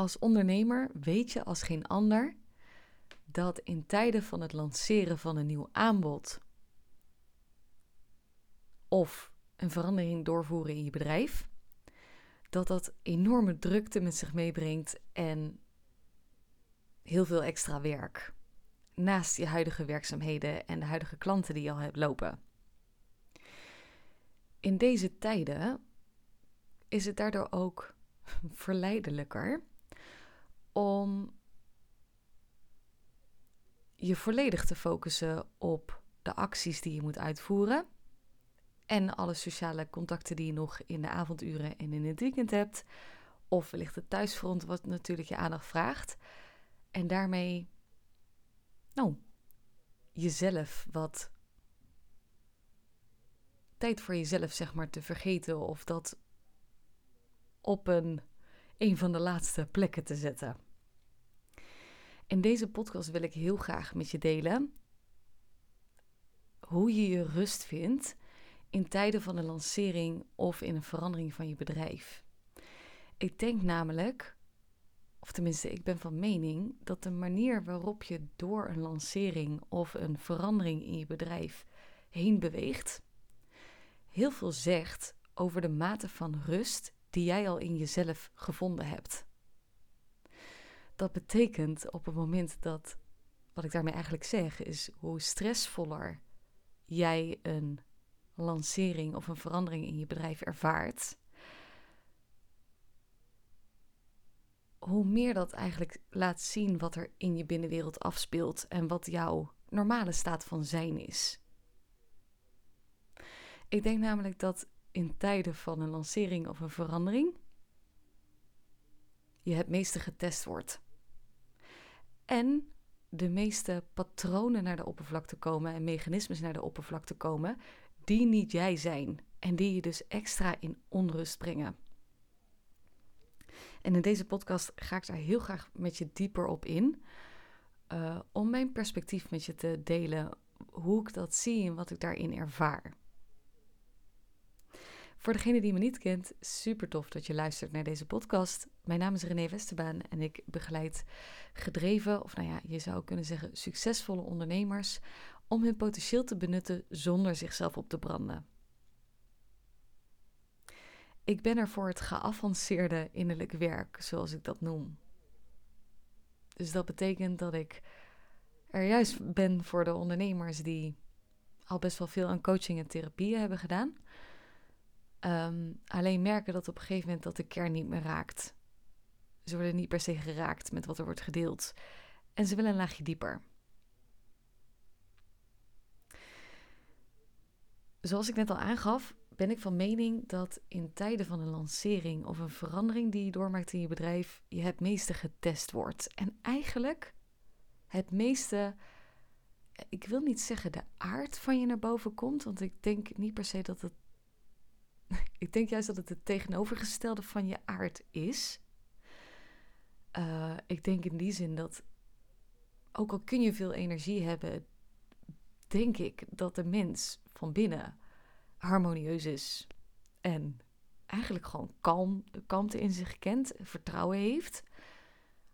Als ondernemer weet je als geen ander dat in tijden van het lanceren van een nieuw aanbod of een verandering doorvoeren in je bedrijf, dat dat enorme drukte met zich meebrengt en heel veel extra werk. Naast je huidige werkzaamheden en de huidige klanten die je al hebt lopen. In deze tijden is het daardoor ook verleidelijker om je volledig te focussen op de acties die je moet uitvoeren. En alle sociale contacten die je nog in de avonduren en in het weekend hebt. Of wellicht het thuisfront, wat natuurlijk je aandacht vraagt. En daarmee, nou, jezelf wat tijd voor jezelf, zeg maar, te vergeten. Of dat op een, een van de laatste plekken te zetten. In deze podcast wil ik heel graag met je delen hoe je je rust vindt in tijden van een lancering of in een verandering van je bedrijf. Ik denk namelijk, of tenminste, ik ben van mening dat de manier waarop je door een lancering of een verandering in je bedrijf heen beweegt, heel veel zegt over de mate van rust die jij al in jezelf gevonden hebt. Dat betekent op het moment dat, wat ik daarmee eigenlijk zeg, is hoe stressvoller jij een lancering of een verandering in je bedrijf ervaart, hoe meer dat eigenlijk laat zien wat er in je binnenwereld afspeelt en wat jouw normale staat van zijn is. Ik denk namelijk dat in tijden van een lancering of een verandering je het meeste getest wordt. En de meeste patronen naar de oppervlakte komen en mechanismes naar de oppervlakte komen die niet jij zijn en die je dus extra in onrust brengen. En in deze podcast ga ik daar heel graag met je dieper op in, uh, om mijn perspectief met je te delen, hoe ik dat zie en wat ik daarin ervaar. Voor degene die me niet kent, super tof dat je luistert naar deze podcast. Mijn naam is René Westerbaan en ik begeleid gedreven, of nou ja, je zou kunnen zeggen succesvolle ondernemers om hun potentieel te benutten zonder zichzelf op te branden. Ik ben er voor het geavanceerde innerlijk werk, zoals ik dat noem. Dus dat betekent dat ik er juist ben voor de ondernemers die al best wel veel aan coaching en therapieën hebben gedaan. Ehm, alleen merken dat op een gegeven moment dat de kern niet meer raakt. Ze worden niet per se geraakt met wat er wordt gedeeld. En ze willen een laagje dieper. Zoals ik net al aangaf, ben ik van mening dat in tijden van een lancering of een verandering die je doormaakt in je bedrijf, je het meeste getest wordt. En eigenlijk het meeste, ik wil niet zeggen de aard van je naar boven komt, want ik denk niet per se dat het, ik denk juist dat het het tegenovergestelde van je aard is. Uh, ik denk in die zin dat, ook al kun je veel energie hebben, denk ik dat de mens van binnen harmonieus is en eigenlijk gewoon kalm, kalmte in zich kent, vertrouwen heeft.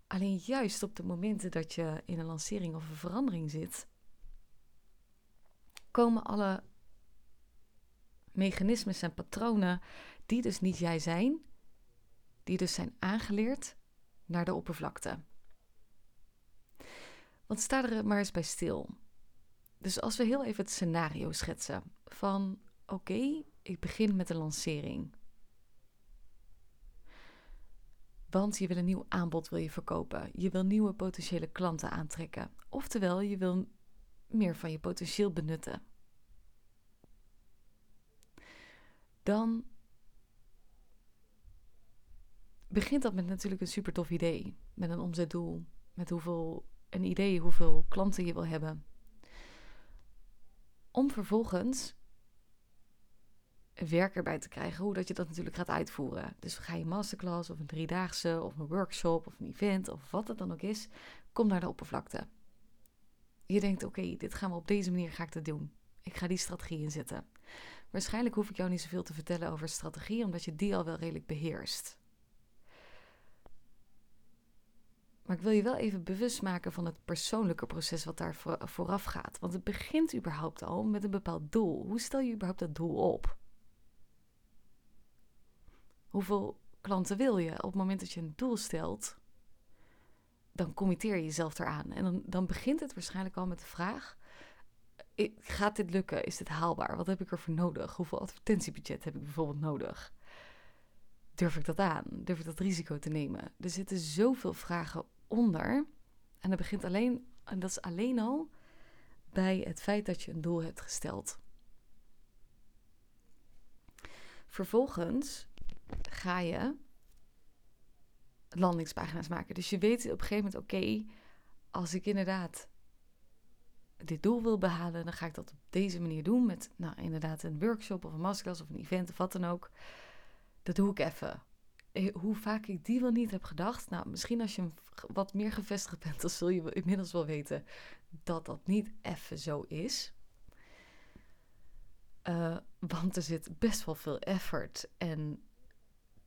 Alleen juist op de momenten dat je in een lancering of een verandering zit, komen alle mechanismes en patronen die dus niet jij zijn, die dus zijn aangeleerd naar de oppervlakte. Want sta er maar eens bij stil. Dus als we heel even het scenario schetsen van oké, ik begin met een lancering. Want je wil een nieuw aanbod wil je verkopen. Je wil nieuwe potentiële klanten aantrekken. Oftewel, je wil meer van je potentieel benutten. Dan begint dat met natuurlijk een super tof idee. Met een omzetdoel. Met hoeveel, een idee hoeveel klanten je wil hebben. Om vervolgens werk erbij te krijgen hoe dat je dat natuurlijk gaat uitvoeren. Dus ga je masterclass of een driedaagse of een workshop of een event of wat het dan ook is, kom naar de oppervlakte. Je denkt, oké, dit gaan we op deze manier ga ik dat doen. Ik ga die strategie inzetten. Waarschijnlijk hoef ik jou niet zoveel te vertellen over strategie, omdat je die al wel redelijk beheerst. Maar ik wil je wel even bewust maken van het persoonlijke proces wat daar vooraf gaat. Want het begint überhaupt al met een bepaald doel. Hoe stel je überhaupt dat doel op? Hoeveel klanten wil je? Op het moment dat je een doel stelt, dan committeer je jezelf eraan. En dan, dan begint het waarschijnlijk al met de vraag: gaat dit lukken? Is dit haalbaar? Wat heb ik ervoor nodig? Hoeveel advertentiebudget heb ik bijvoorbeeld nodig? Durf ik dat aan? Durf ik dat risico te nemen? Er zitten zoveel vragen onder. En dat begint alleen, en dat is alleen al bij het feit dat je een doel hebt gesteld. Vervolgens ga je landingspagina's maken. Dus je weet op een gegeven moment, oké, als ik inderdaad dit doel wil behalen, dan ga ik dat op deze manier doen. Met nou, inderdaad een workshop of een masterclass of een event of wat dan ook. Dat doe ik even. Eh, hoe vaak ik die wel niet heb gedacht. Nou, misschien als je wat meer gevestigd bent, dan zul je inmiddels wel weten dat dat niet even zo is. Uh, want er zit best wel veel effort en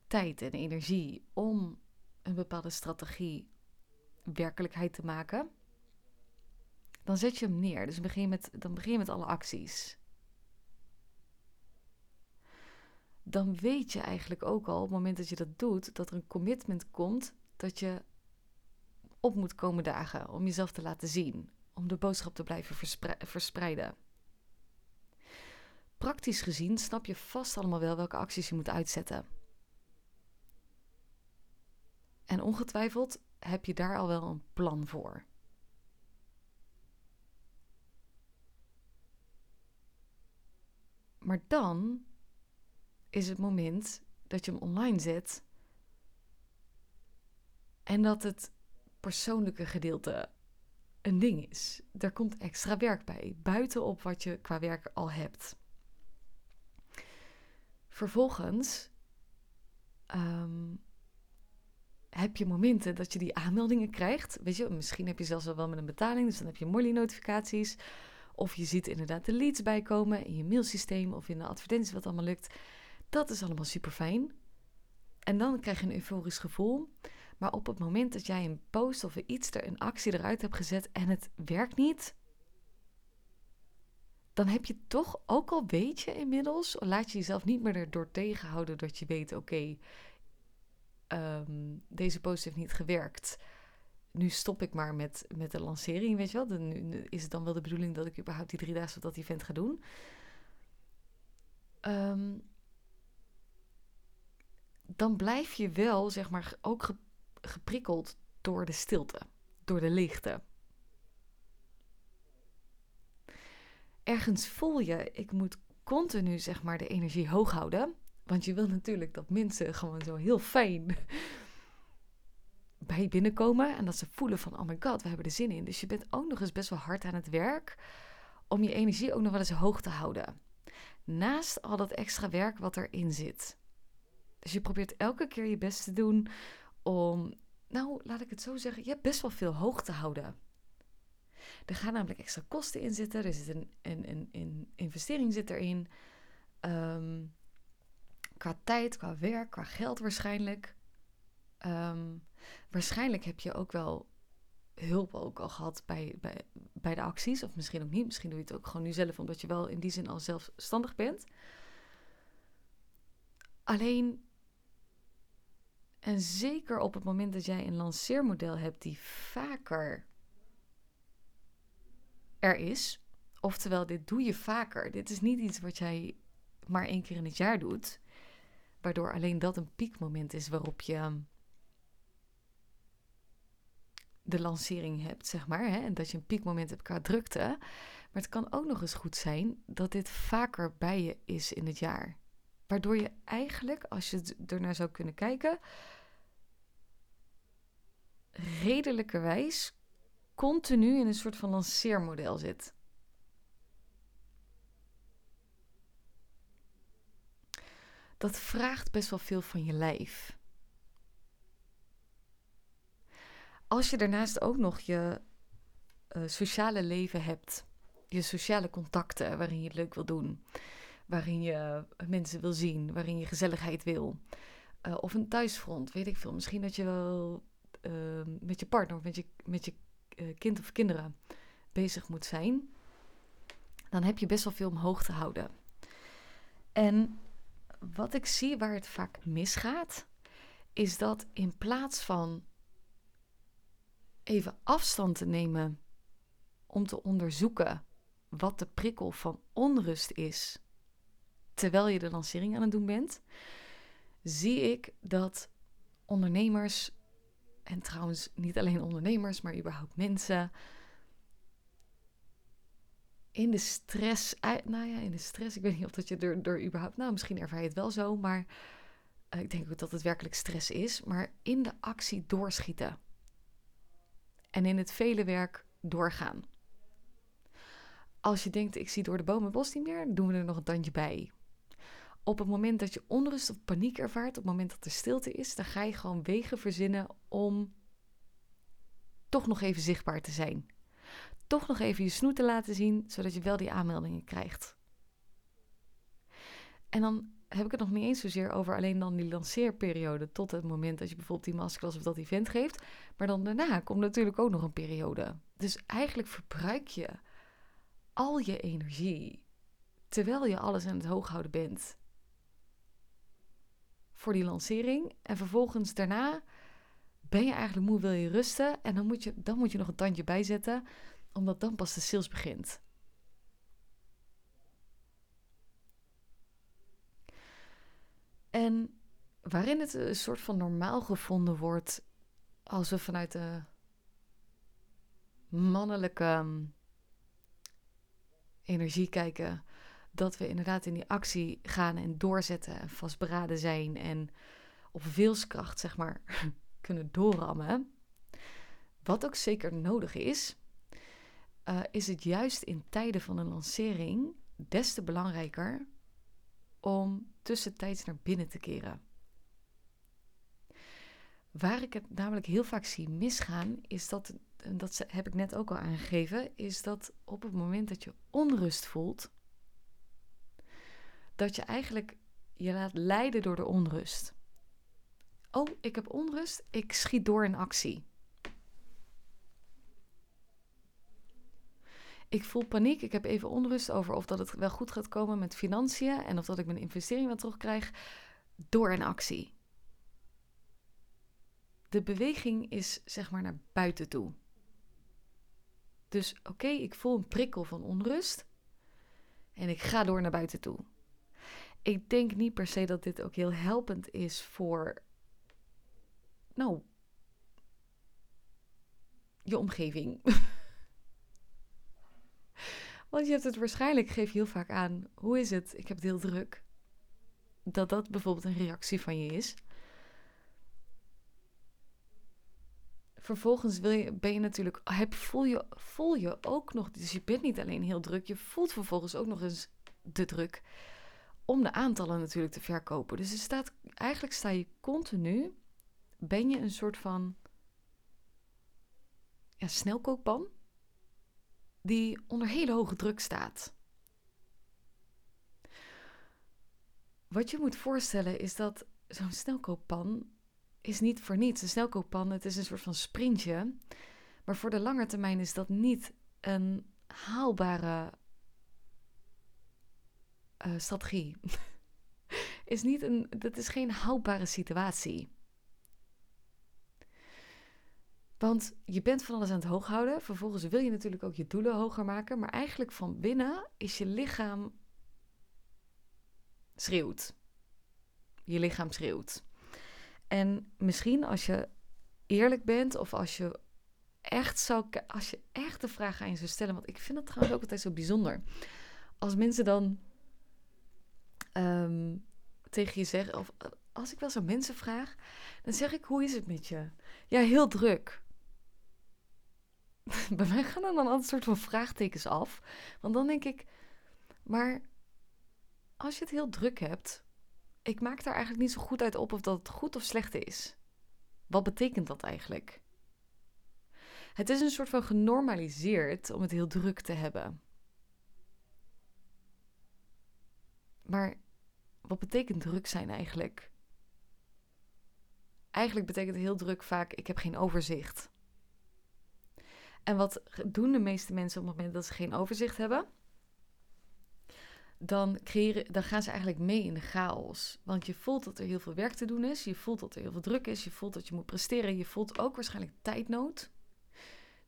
tijd en energie om een bepaalde strategie werkelijkheid te maken. Dan zet je hem neer. Dus begin met, dan begin je met alle acties. dan weet je eigenlijk ook al op het moment dat je dat doet, dat er een commitment komt dat je op moet komen dagen om jezelf te laten zien, om de boodschap te blijven verspreiden. Praktisch gezien snap je vast allemaal wel welke acties je moet uitzetten. En ongetwijfeld heb je daar al wel een plan voor. Maar dan is het moment dat je hem online zet en dat het persoonlijke gedeelte een ding is. Er komt extra werk bij, buitenop wat je qua werk al hebt. Vervolgens ehm, heb je momenten dat je die aanmeldingen krijgt. Weet je, misschien heb je zelfs wel met een betaling, dus dan heb je Molly-notificaties. Of je ziet inderdaad de leads bijkomen in je mailsysteem of in de advertenties, wat allemaal lukt. Dat is allemaal super fijn. En dan krijg je een euforisch gevoel. Maar op het moment dat jij een post of iets, er, een actie eruit hebt gezet en het werkt niet, dan heb je toch, ook al weet je inmiddels, laat je jezelf niet meer erdoor tegenhouden dat je weet, oké, ehm, deze post heeft niet gewerkt. Nu stop ik maar met, met de lancering, weet je wel. Dan, nu is het dan wel de bedoeling dat ik überhaupt die drie dagen dat event ga doen. Um, dan blijf je wel, zeg maar, ook geprikkeld door de stilte, door de leegte. Ergens voel je, ik moet continu, zeg maar, de energie hoog houden. Want je wil natuurlijk dat mensen gewoon zo heel fijn bij binnenkomen. En dat ze voelen van, oh my god, we hebben er zin in. Dus je bent ook nog eens best wel hard aan het werk om je energie ook nog wel eens hoog te houden. Naast al dat extra werk wat erin zit. Dus je probeert elke keer je best te doen om, nou laat ik het zo zeggen, je hebt best wel veel hoog te houden. Er gaan namelijk extra kosten in zitten, er zit een, een, een, investering zit erin. Um, qua tijd, qua werk, qua geld waarschijnlijk. Ehm, waarschijnlijk heb je ook wel hulp ook al gehad bij, bij, bij de acties. Of misschien ook niet. Misschien doe je het ook gewoon nu zelf, omdat je wel in die zin al zelfstandig bent. Alleen en zeker op het moment dat jij een lanceermodel hebt die vaker er is, oftewel dit doe je vaker. Dit is niet iets wat jij maar één keer in het jaar doet, waardoor alleen dat een piekmoment is waarop je de lancering hebt, zeg maar, hè, en dat je een piekmoment hebt qua drukte. Maar het kan ook nog eens goed zijn dat dit vaker bij je is in het jaar. Waardoor je eigenlijk, als je ernaar zou kunnen kijken, redelijkerwijs continu in een soort van lanceermodel zit. Dat vraagt best wel veel van je lijf. Als je daarnaast ook nog je uh, sociale leven hebt, je sociale contacten waarin je het leuk wil doen, waarin je mensen wil zien, waarin je gezelligheid wil, uh, of een thuisfront, weet ik veel. Misschien dat je wel met je partner of met je, met je eh, kind of kinderen bezig moet zijn, dan heb je best wel veel omhoog te houden. En wat ik zie waar het vaak misgaat, is dat in plaats van even afstand te nemen om te onderzoeken wat de prikkel van onrust is terwijl je de lancering aan het doen bent, zie ik dat ondernemers, en trouwens niet alleen ondernemers, maar überhaupt mensen, in de stress, nou ja, in de stress, ik weet niet of dat je er, er überhaupt, nou misschien ervaar je het wel zo, maar eh, ik denk ook dat het werkelijk stress is, maar in de actie doorschieten. En in het vele werk doorgaan. Als je denkt, ik zie door de bomen bos niet meer, doen we er nog een tandje bij. Op het moment dat je onrust of paniek ervaart, op het moment dat er stilte is, dan ga je gewoon wegen verzinnen om toch nog even zichtbaar te zijn. Toch nog even je snoet te laten zien, zodat je wel die aanmeldingen krijgt. En dan heb ik het nog niet eens zozeer over alleen dan die lanceerperiode tot het moment dat je bijvoorbeeld die masterclass of dat event geeft. Maar dan daarna komt natuurlijk ook nog een periode. Dus eigenlijk verbruik je al je energie terwijl je alles aan het hooghouden bent voor die lancering. En vervolgens daarna ben je eigenlijk moe, wil je rusten. En dan moet je, dan moet je nog een tandje bijzetten, omdat dan pas de sales begint. En waarin het een soort van normaal gevonden wordt als we vanuit de mannelijke hm, energie kijken, dat we inderdaad in die actie gaan en doorzetten en vastberaden zijn en op wilskracht, zeg maar, kunnen doorrammen. Wat ook zeker nodig is, uh, is het juist in tijden van een lancering des te belangrijker om tussentijds naar binnen te keren. Waar ik het namelijk heel vaak zie misgaan, is dat, en dat heb ik net ook al aangegeven, is dat op het moment dat je onrust voelt, dat je eigenlijk je laat leiden door de onrust. Oh, ik heb onrust, ik schiet door in actie. Ik voel paniek, ik heb even onrust over of dat het wel goed gaat komen met financiën en of dat ik mijn investering wel terugkrijg. Door in actie. De beweging is zeg maar naar buiten toe. Dus oké, ik voel een prikkel van onrust en ik ga door naar buiten toe. Ik denk niet per se dat dit ook heel helpend is voor, nou, je omgeving. Want je hebt het waarschijnlijk, geef je heel vaak aan, hoe is het? Ik heb het heel druk. Dat dat bijvoorbeeld een reactie van je is. Vervolgens wil je, ben je natuurlijk, heb, voel, je, voel je ook nog, dus je bent niet alleen heel druk, je voelt vervolgens ook nog eens de druk om de aantallen natuurlijk te verkopen. Dus er staat, eigenlijk sta je continu, ben je een soort van ja, snelkookpan die onder hele hoge druk staat. Wat je moet voorstellen is dat zo'n snelkookpan is niet voor niets. Een snelkookpan, het is een soort van sprintje. Maar voor de lange termijn is dat niet een haalbare uh, strategie. is niet een, dat is geen houdbare situatie. Want je bent van alles aan het hoog houden. Vervolgens wil je natuurlijk ook je doelen hoger maken. Maar eigenlijk van binnen is je lichaam schreeuwt. Je lichaam schreeuwt. En misschien als je eerlijk bent of als je echt zou, als je echt de vraag aan je zou stellen, want ik vind dat trouwens ook altijd zo bijzonder. Als mensen dan Ehm, tegen je zeggen, of eh, als ik wel zo mensen vraag, dan zeg ik: Hoe is het met je? Ja, heel druk. Bij mij gaan dan altijd soort van vraagtekens af. Want dan denk ik: Maar als je het heel druk hebt, ik maak daar eigenlijk niet zo goed uit op of dat het goed of slecht is. Wat betekent dat eigenlijk? Het is een soort van genormaliseerd om het heel druk te hebben. Maar wat betekent druk zijn eigenlijk? eigenlijk betekent heel druk vaak: ik heb geen overzicht. En wat doen de meeste mensen op het moment dat ze geen overzicht hebben? Dan, creëren, dan gaan ze eigenlijk mee in de chaos. Want je voelt dat er heel veel werk te doen is. Je voelt dat er heel veel druk is. Je voelt dat je moet presteren. Je voelt ook waarschijnlijk tijdnood.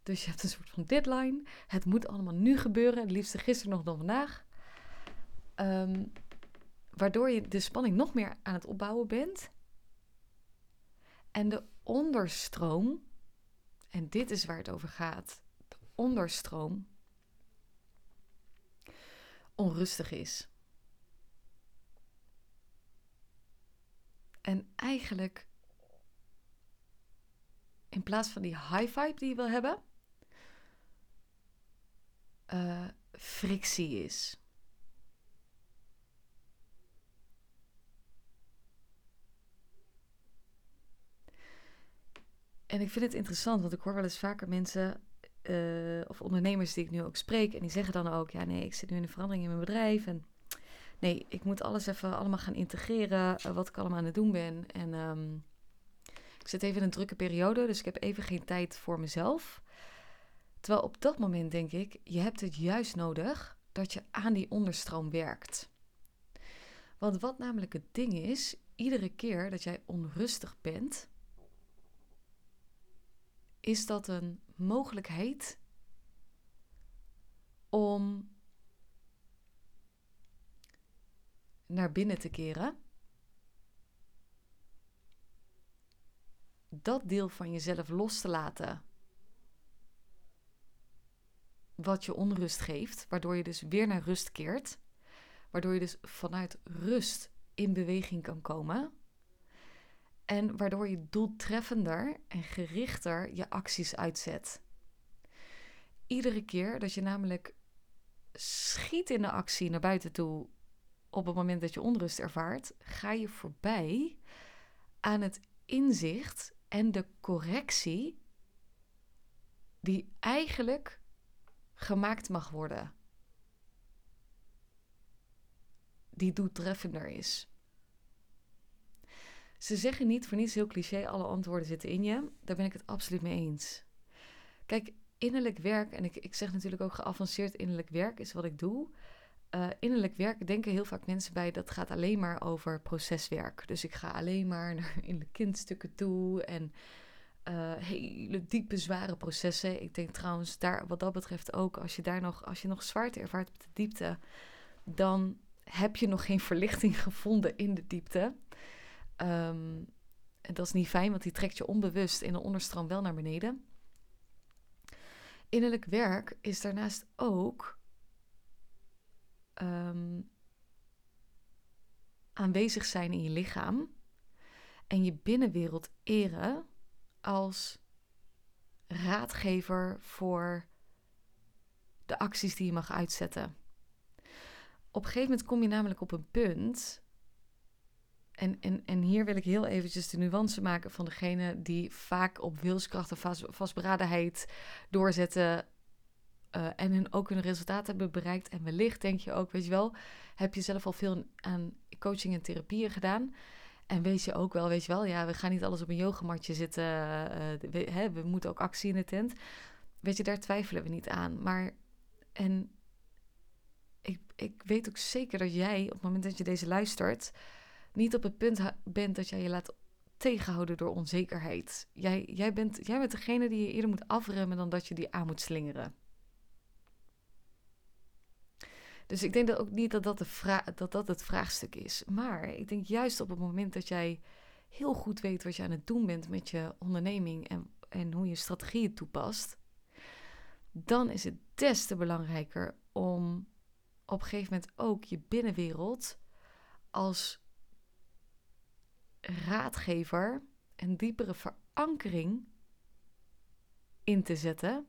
Dus je hebt een soort van deadline. Het moet allemaal nu gebeuren. Het liefst gisteren nog dan vandaag. Ehm, waardoor je de spanning nog meer aan het opbouwen bent. En de onderstroom, en dit is waar het over gaat, de onderstroom onrustig is. En eigenlijk, in plaats van die high vibe die je wil hebben, uh, frictie is. En ik vind het interessant, want ik hoor wel eens vaker mensen uh, of ondernemers die ik nu ook spreek. En die zeggen dan ook: ja, nee, ik zit nu in een verandering in mijn bedrijf. En nee, ik moet alles even allemaal gaan integreren. Uh, wat ik allemaal aan het doen ben. En um, ik zit even in een drukke periode, dus ik heb even geen tijd voor mezelf. Terwijl op dat moment denk ik: je hebt het juist nodig dat je aan die onderstroom werkt. Want wat namelijk het ding is, iedere keer dat jij onrustig bent, is dat een mogelijkheid om naar binnen te keren. Dat deel van jezelf los te laten. Wat je onrust geeft, waardoor je dus weer naar rust keert. Waardoor je dus vanuit rust in beweging kan komen. En waardoor je doeltreffender en gerichter je acties uitzet. Iedere keer dat je namelijk schiet in de actie naar buiten toe op het moment dat je onrust ervaart, ga je voorbij aan het inzicht en de correctie die eigenlijk gemaakt mag worden. Die doeltreffender is. Ze zeggen niet voor niets heel cliché: alle antwoorden zitten in je. Daar ben ik het absoluut mee eens. Kijk, innerlijk werk, en ik, ik zeg natuurlijk ook geavanceerd innerlijk werk is wat ik doe. Uh, innerlijk werk denken heel vaak mensen bij dat gaat alleen maar over proceswerk. Dus ik ga alleen maar naar in de kindstukken toe en uh, hele diepe, zware processen. Ik denk trouwens daar wat dat betreft ook, als je daar nog, als je nog zwaarte ervaart op de diepte, dan heb je nog geen verlichting gevonden in de diepte. Um, en dat is niet fijn, want die trekt je onbewust in de onderstroom wel naar beneden. Innerlijk werk is daarnaast ook um, aanwezig zijn in je lichaam en je binnenwereld eren als raadgever voor de acties die je mag uitzetten. Op een gegeven moment kom je namelijk op een punt en, en, en hier wil ik heel eventjes de nuance maken van degene die vaak op wilskracht en vast, vastberadenheid doorzetten. Uh, en hun ook hun resultaat hebben bereikt. En wellicht denk je ook, weet je wel, heb je zelf al veel aan coaching en therapieën gedaan. En weet je ook wel, weet je wel, ja, we gaan niet alles op een yogamatje zitten. Uh, we, hè, we moeten ook actie in de tent. Weet je, daar twijfelen we niet aan. Maar, en ik, ik weet ook zeker dat jij, op het moment dat je deze luistert, niet op het punt bent dat jij je laat tegenhouden door onzekerheid. Jij, jij, bent, jij bent degene die je eerder moet afremmen dan dat je die aan moet slingeren. Dus ik denk dat ook niet dat dat, de dat dat het vraagstuk is. Maar ik denk juist op het moment dat jij heel goed weet wat je aan het doen bent met je onderneming en, en hoe je strategieën toepast, dan is het des te belangrijker om op een gegeven moment ook je binnenwereld als raadgever en diepere verankering in te zetten.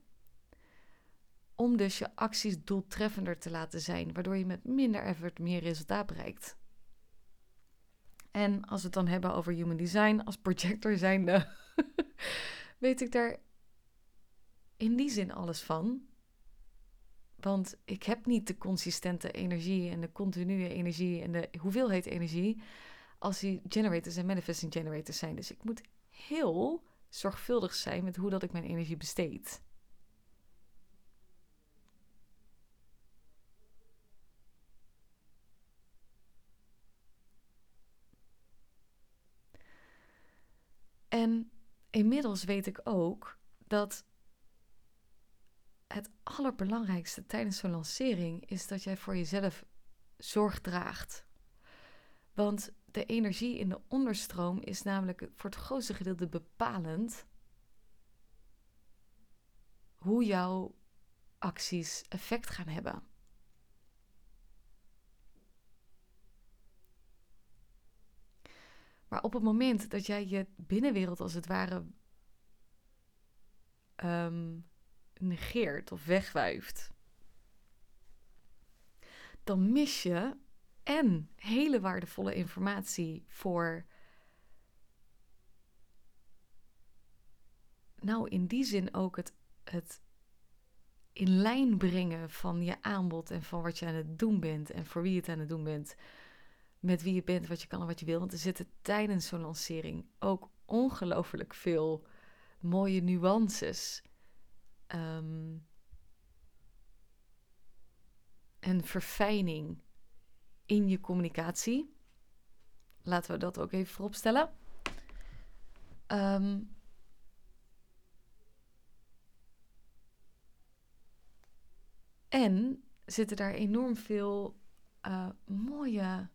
Om dus je acties doeltreffender te laten zijn, waardoor je met minder effort meer resultaat bereikt. En als we het dan hebben over human design, als projector zijnde, weet ik daar in die zin alles van. Want ik heb niet de consistente energie en de continue energie en de hoeveelheid energie als die generators en manifesting generators zijn. Dus ik moet heel zorgvuldig zijn met hoe dat ik mijn energie besteed. En inmiddels weet ik ook dat het allerbelangrijkste tijdens zo'n lancering is dat jij voor jezelf zorg draagt. Want de energie in de onderstroom is namelijk voor het grootste gedeelte bepalend hoe jouw acties effect gaan hebben. Maar op het moment dat jij je binnenwereld als het ware ehm, negeert of wegwuift, dan mis je en hele waardevolle informatie voor. Nou, in die zin ook het, het in lijn brengen van je aanbod en van wat je aan het doen bent en voor wie je het aan het doen bent. Met wie je bent, wat je kan en wat je wil. Want er zitten tijdens zo'n lancering ook ongelooflijk veel mooie nuances. Um, en verfijning in je communicatie. Laten we dat ook even vooropstellen. Um, en zitten daar enorm veel uh, mooie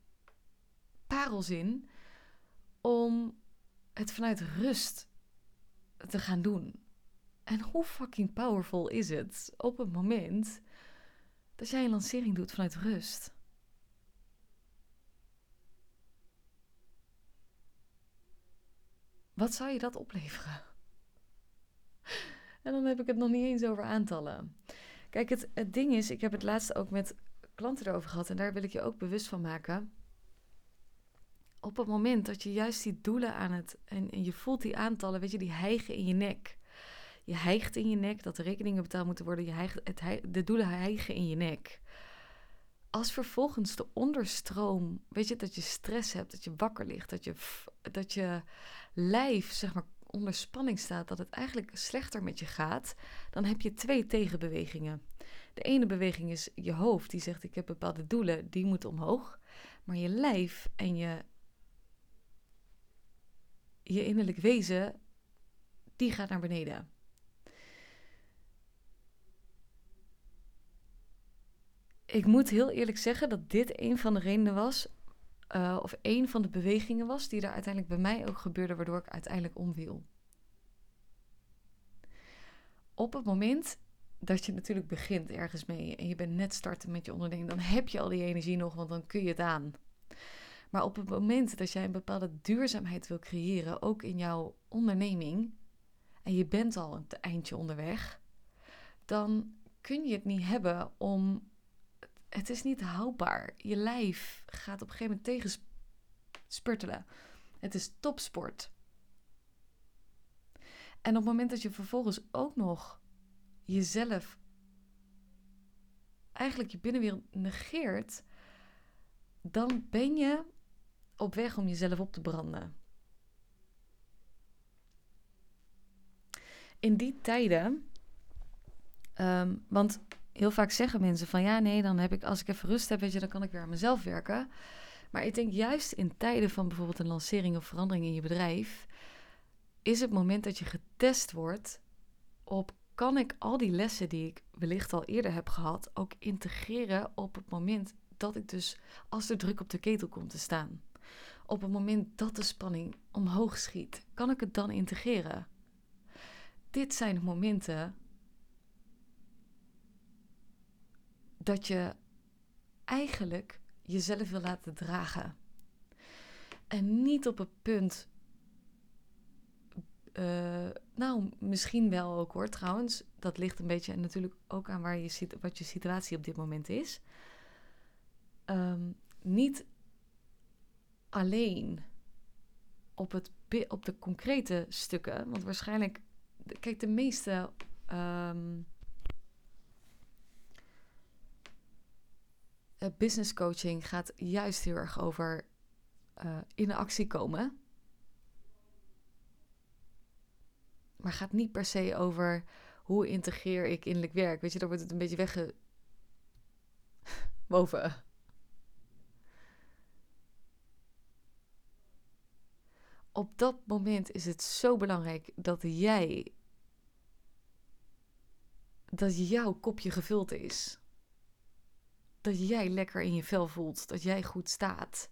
parels in om het vanuit rust te gaan doen. En hoe fucking powerful is het op het moment dat jij een lancering doet vanuit rust? Wat zou je dat opleveren? En dan heb ik het nog niet eens over aantallen. Kijk, het, het ding is, ik heb het laatst ook met klanten erover gehad en daar wil ik je ook bewust van maken. Op het moment dat je juist die doelen aan het en, en je voelt die aantallen, weet je, die hijgen in je nek. Je hijgt in je nek dat de rekeningen betaald moeten worden. Je hijgt, het, de doelen hijgen in je nek. Als vervolgens de onderstroom, weet je, dat je stress hebt, dat je wakker ligt, dat je, dat je lijf, zeg maar, onder spanning staat, dat het eigenlijk slechter met je gaat, dan heb je twee tegenbewegingen. De ene beweging is je hoofd, die zegt: Ik heb bepaalde doelen, die moeten omhoog. Maar je lijf en je, je innerlijk wezen, die gaat naar beneden. Ik moet heel eerlijk zeggen dat dit een van de redenen was uh, of één van de bewegingen was die er uiteindelijk bij mij ook gebeurde, waardoor ik uiteindelijk omviel. Op het moment dat je natuurlijk begint ergens mee en je bent net starten met je onderneming, dan heb je al die energie nog, want dan kun je het aan. Maar op het moment dat jij een bepaalde duurzaamheid wil creëren, ook in jouw onderneming, en je bent al een eindje onderweg, dan kun je het niet hebben om het is niet houdbaar. Je lijf gaat op een gegeven moment tegen Het is topsport. En op het moment dat je vervolgens ook nog jezelf, eigenlijk je binnenwereld negeert, dan ben je op weg om jezelf op te branden. In die tijden, um, want heel vaak zeggen mensen van ja, nee, dan heb ik als ik even rust heb, weet je, dan kan ik weer aan mezelf werken. Maar ik denk juist in tijden van bijvoorbeeld een lancering of verandering in je bedrijf, is het moment dat je getest wordt op kan ik al die lessen die ik wellicht al eerder heb gehad ook integreren op het moment dat ik dus als de druk op de ketel komt te staan. Op het moment dat de spanning omhoog schiet, kan ik het dan integreren? Dit zijn momenten dat je eigenlijk jezelf wil laten dragen. En niet op het punt. Uh, nou, misschien wel ook hoor, trouwens. Dat ligt een beetje natuurlijk ook aan waar je, wat je situatie op dit moment is. Um, niet alleen op, het, op de concrete stukken. Want waarschijnlijk, kijk, de meeste um, business coaching gaat juist heel erg over uh, in actie komen. Maar gaat niet per se over hoe integreer ik innerlijk werk. Weet je, daar wordt het een beetje wegge... boven. Op dat moment is het zo belangrijk dat jij dat jouw kopje gevuld is. Dat jij lekker in je vel voelt, dat jij goed staat.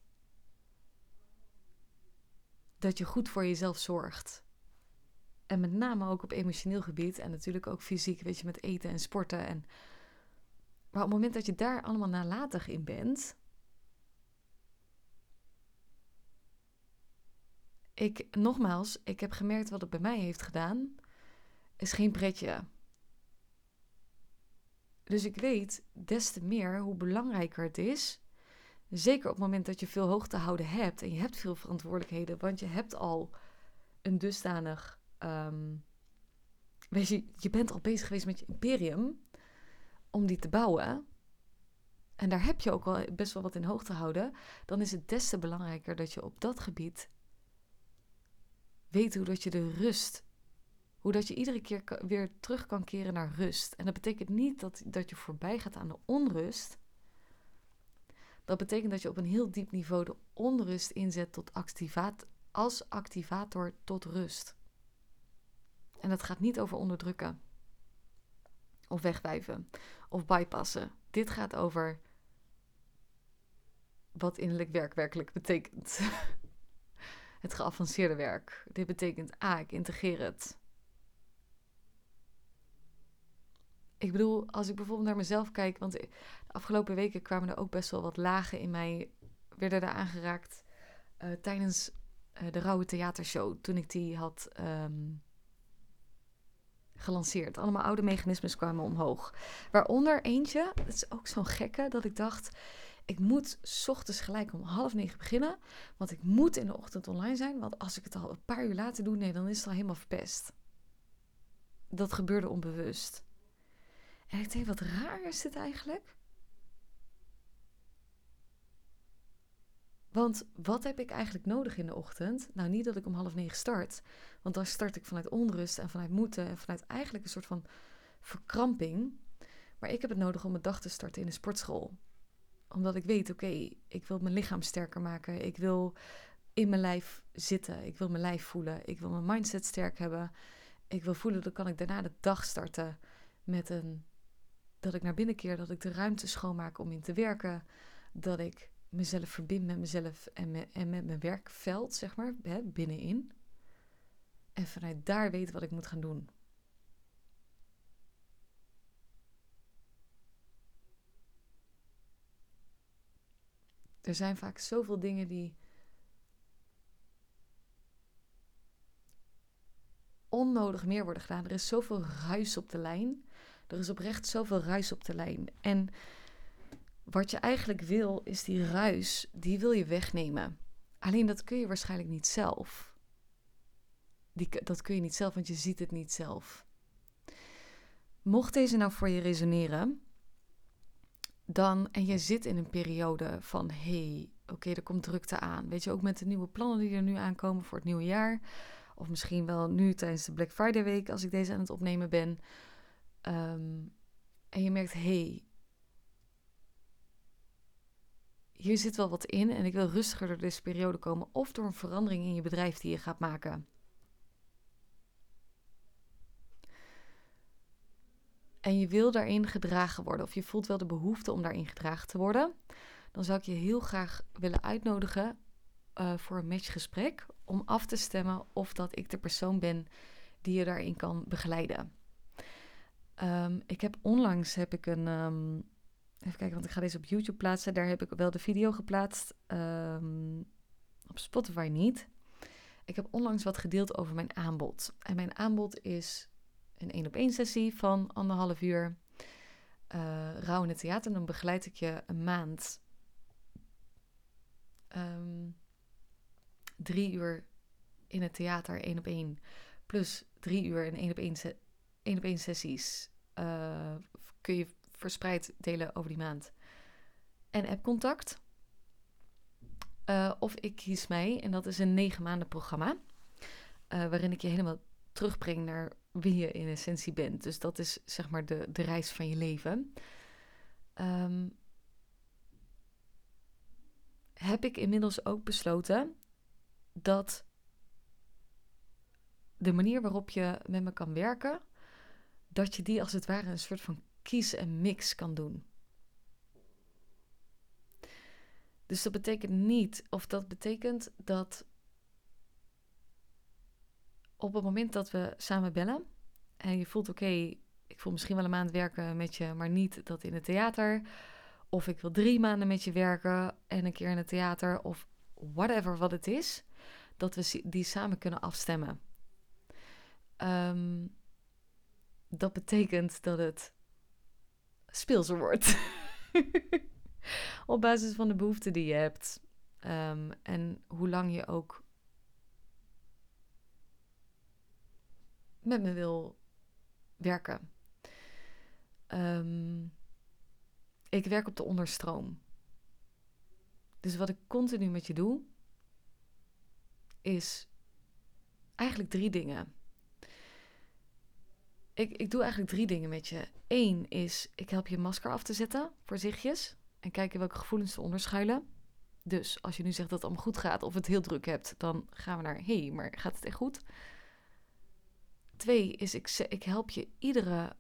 Dat je goed voor jezelf zorgt. En met name ook op emotioneel gebied en natuurlijk ook fysiek, weet je, met eten en sporten. En... Maar op het moment dat je daar allemaal nalatig in bent. Ik, nogmaals, ik heb gemerkt wat het bij mij heeft gedaan. Is geen pretje. Dus ik weet des te meer hoe belangrijker het is. Zeker op het moment dat je veel hoog te houden hebt en je hebt veel verantwoordelijkheden, want je hebt al een dusdanig. Um, weet je, je bent al bezig geweest met je imperium om die te bouwen. En daar heb je ook wel best wel wat in hoog te houden. Dan is het des te belangrijker dat je op dat gebied weet hoe dat je de rust hoe dat je iedere keer weer terug kan keren naar rust. En dat betekent niet dat, dat je voorbij gaat aan de onrust. Dat betekent dat je op een heel diep niveau de onrust inzet tot activaat, als activator tot rust. En dat gaat niet over onderdrukken. Of wegwijven. Of bypassen. Dit gaat over wat innerlijk werk werkelijk betekent. het geavanceerde werk. Dit betekent A, ik integreer het. Ik bedoel, als ik bijvoorbeeld naar mezelf kijk, want de afgelopen weken kwamen er ook best wel wat lagen in mij, werden er aangeraakt uh, tijdens uh, de Rauwe Theatershow, toen ik die had um, gelanceerd. Allemaal oude mechanismes kwamen omhoog. Waaronder eentje, dat is ook zo'n gekke, dat ik dacht, ik moet ochtends gelijk om half negen beginnen, want ik moet in de ochtend online zijn, want als ik het al een paar uur later doe, nee, dan is het al helemaal verpest. Dat gebeurde onbewust. En ik denk, wat raar is dit eigenlijk? Want wat heb ik eigenlijk nodig in de ochtend? Nou, niet dat ik om half negen start. Want dan start ik vanuit onrust en vanuit moeten en vanuit eigenlijk een soort van verkramping. Maar ik heb het nodig om mijn dag te starten in de sportschool. Omdat ik weet, oké, ik wil mijn lichaam sterker maken. Ik wil in mijn lijf zitten. Ik wil mijn lijf voelen. Ik wil mijn mindset sterk hebben. Ik wil voelen, dan kan ik daarna de dag starten met een dat ik naar binnen keer, dat ik de ruimte schoonmaak om in te werken. Dat ik mezelf verbind met mezelf en met, mijn werkveld, zeg maar, hè, binnenin. En vanuit daar weet wat ik moet gaan doen. Er zijn vaak zoveel dingen die onnodig meer worden gedaan. Er is zoveel ruis op de lijn. Er is oprecht zoveel ruis op de lijn. En wat je eigenlijk wil, is die ruis, die wil je wegnemen. Alleen dat kun je waarschijnlijk niet zelf. Die, dat kun je niet zelf, want je ziet het niet zelf. Mocht deze nou voor je resoneren, dan, en je zit in een periode van, hey, oké, er komt drukte aan. Weet je, ook met de nieuwe plannen die er nu aankomen voor het nieuwe jaar. Of misschien wel nu tijdens de Black Friday week, als ik deze aan het opnemen ben. Um, en je merkt, hey, hier zit wel wat in en ik wil rustiger door deze periode komen. Of door een verandering in je bedrijf die je gaat maken. En je wil daarin gedragen worden, of je voelt wel de behoefte om daarin gedragen te worden. Dan zou ik je heel graag willen uitnodigen uh, voor een matchgesprek. Om af te stemmen of dat ik de persoon ben die je daarin kan begeleiden. Um, ik heb onlangs heb ik een. Um, even kijken, want ik ga deze op YouTube plaatsen. Daar heb ik wel de video geplaatst. Um, op Spotify niet. Ik heb onlangs wat gedeeld over mijn aanbod. En mijn aanbod is een één op één sessie van anderhalf uur. Uh, rauw in het theater. En dan begeleid ik je een maand. drie uur in het theater, één op één. Plus drie uur in één op één één op één sessies uh, kun je verspreid delen over die maand. En app-contact. Uh, of ik kies mij, en dat is een negen maanden programma. Uh, waarin ik je helemaal terugbrengt naar wie je in essentie bent. Dus dat is zeg maar de, de reis van je leven. Ehm, heb ik inmiddels ook besloten dat de manier waarop je met me kan werken, dat je die als het ware een soort van kies en mix kan doen. Dus dat betekent niet, of dat betekent dat op het moment dat we samen bellen en je voelt oké, ik voel misschien wel een maand werken met je, maar niet dat in het theater. Of ik wil drie maanden met je werken en een keer in het theater. Of whatever wat het is. Dat we die samen kunnen afstemmen. Um, dat betekent dat het speelser wordt. Op basis van de behoeften die je hebt. Um, en hoe lang je ook met me wil werken. Um, ik werk op de onderstroom. Dus wat ik continu met je doe, is eigenlijk drie dingen. Ik, ik doe eigenlijk drie dingen met je. Eén is, ik help je masker af te zetten, voorzichtjes. En kijken welke gevoelens eronder schuilen. Dus als je nu zegt dat het allemaal goed gaat of het heel druk hebt, dan gaan we naar, hé, hey, maar gaat het echt goed? Twee is, ik, ik help je iedere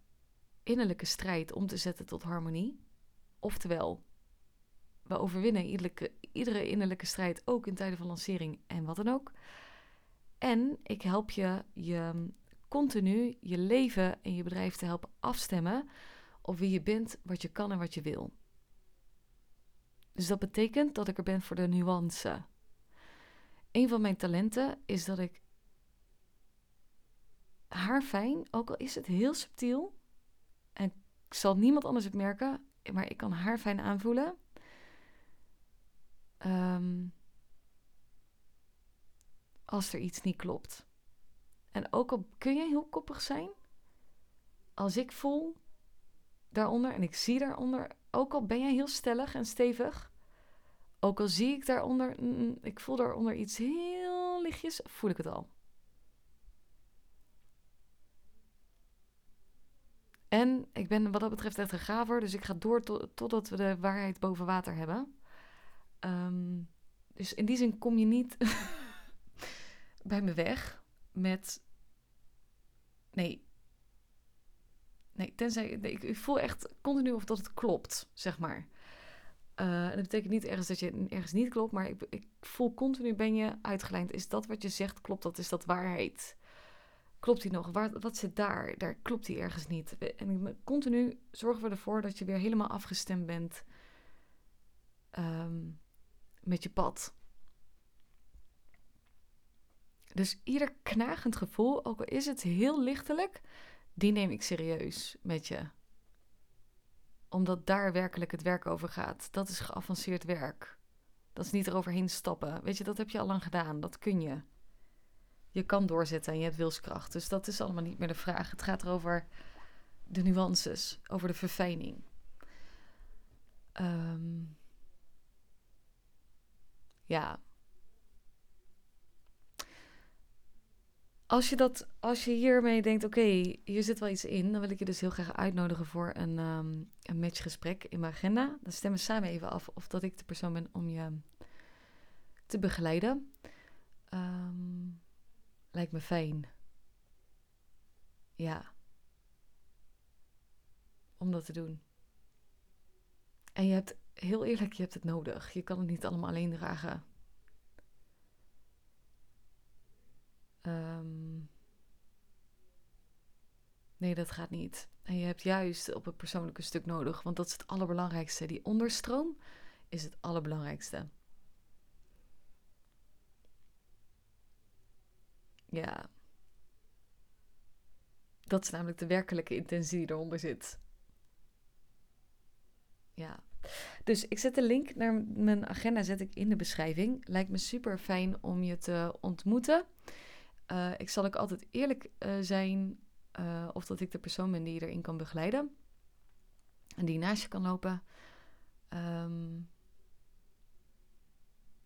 innerlijke strijd om te zetten tot harmonie. Oftewel, we overwinnen iedere, iedere innerlijke strijd, ook in tijden van lancering en wat dan ook. En ik help je je continu je leven en je bedrijf te helpen afstemmen op wie je bent, wat je kan en wat je wil. Dus dat betekent dat ik er ben voor de nuance. Een van mijn talenten is dat ik haar fijn, ook al is het heel subtiel, en ik zal niemand anders het merken, maar ik kan haar fijn aanvoelen. Um, als er iets niet klopt. En ook al kun je heel koppig zijn, als ik voel daaronder en ik zie daaronder, ook al ben jij heel stellig en stevig, ook al zie ik daaronder, mm, mm, ik voel daaronder iets heel lichtjes, voel ik het al. En ik ben wat dat betreft echt een gaver, dus ik ga door totdat we de waarheid boven water hebben. Ehm, dus in die zin kom je niet bij me weg met. Nee. Nee, tenzij. ik, voel echt continu of dat het klopt, zeg maar. Uh, dat betekent niet ergens dat je ergens niet klopt, maar ik, ik voel continu ben je uitgelijnd. Is dat wat je zegt klopt? Dat is dat waarheid klopt hij nog? Waar, wat zit daar? Daar klopt hij ergens niet. En continu zorgen we ervoor dat je weer helemaal afgestemd bent um, met je pad. Dus ieder knagend gevoel, ook al is het heel lichtelijk, die neem ik serieus met je. Omdat daar werkelijk het werk over gaat. Dat is geavanceerd werk. Dat is niet eroverheen stappen. Weet je, dat heb je al lang gedaan. Dat kun je je kan doorzetten en je hebt wilskracht. Dus dat is allemaal niet meer de vraag. Het gaat erover de nuances, over de verfijning. Ehm, ja. Als je, dat, als je hiermee denkt, oké, hier zit wel iets in, dan wil ik je dus heel graag uitnodigen voor een, um, een matchgesprek in mijn agenda. Dan stemmen we samen even af of dat ik de persoon ben om je te begeleiden. Um, Lijkt me fijn. Ja. Om dat te doen. En je hebt, heel eerlijk, je hebt het nodig. Je kan het niet allemaal alleen dragen. Ehm, nee, dat gaat niet. En je hebt juist op het persoonlijke stuk nodig, want dat is het allerbelangrijkste. Die onderstroom is het allerbelangrijkste. Ja. Dat is namelijk de werkelijke intentie die eronder zit. Ja. Dus ik zet de link naar mijn agenda zet ik in de beschrijving. Lijkt me super fijn om je te ontmoeten. Uh, ik zal ook altijd eerlijk uh, zijn uh, of dat ik de persoon ben die je erin kan begeleiden. En die naast je kan lopen. Um,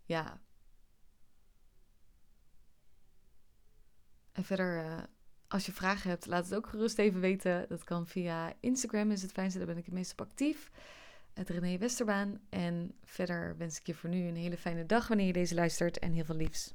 ja, En verder, Als je vragen hebt, laat het ook gerust even weten. Dat kan via Instagram, is het fijnste, daar ben ik het meest op actief. Het René Westerbaan. En verder wens ik je voor nu een hele fijne dag wanneer je deze luistert en heel veel liefs.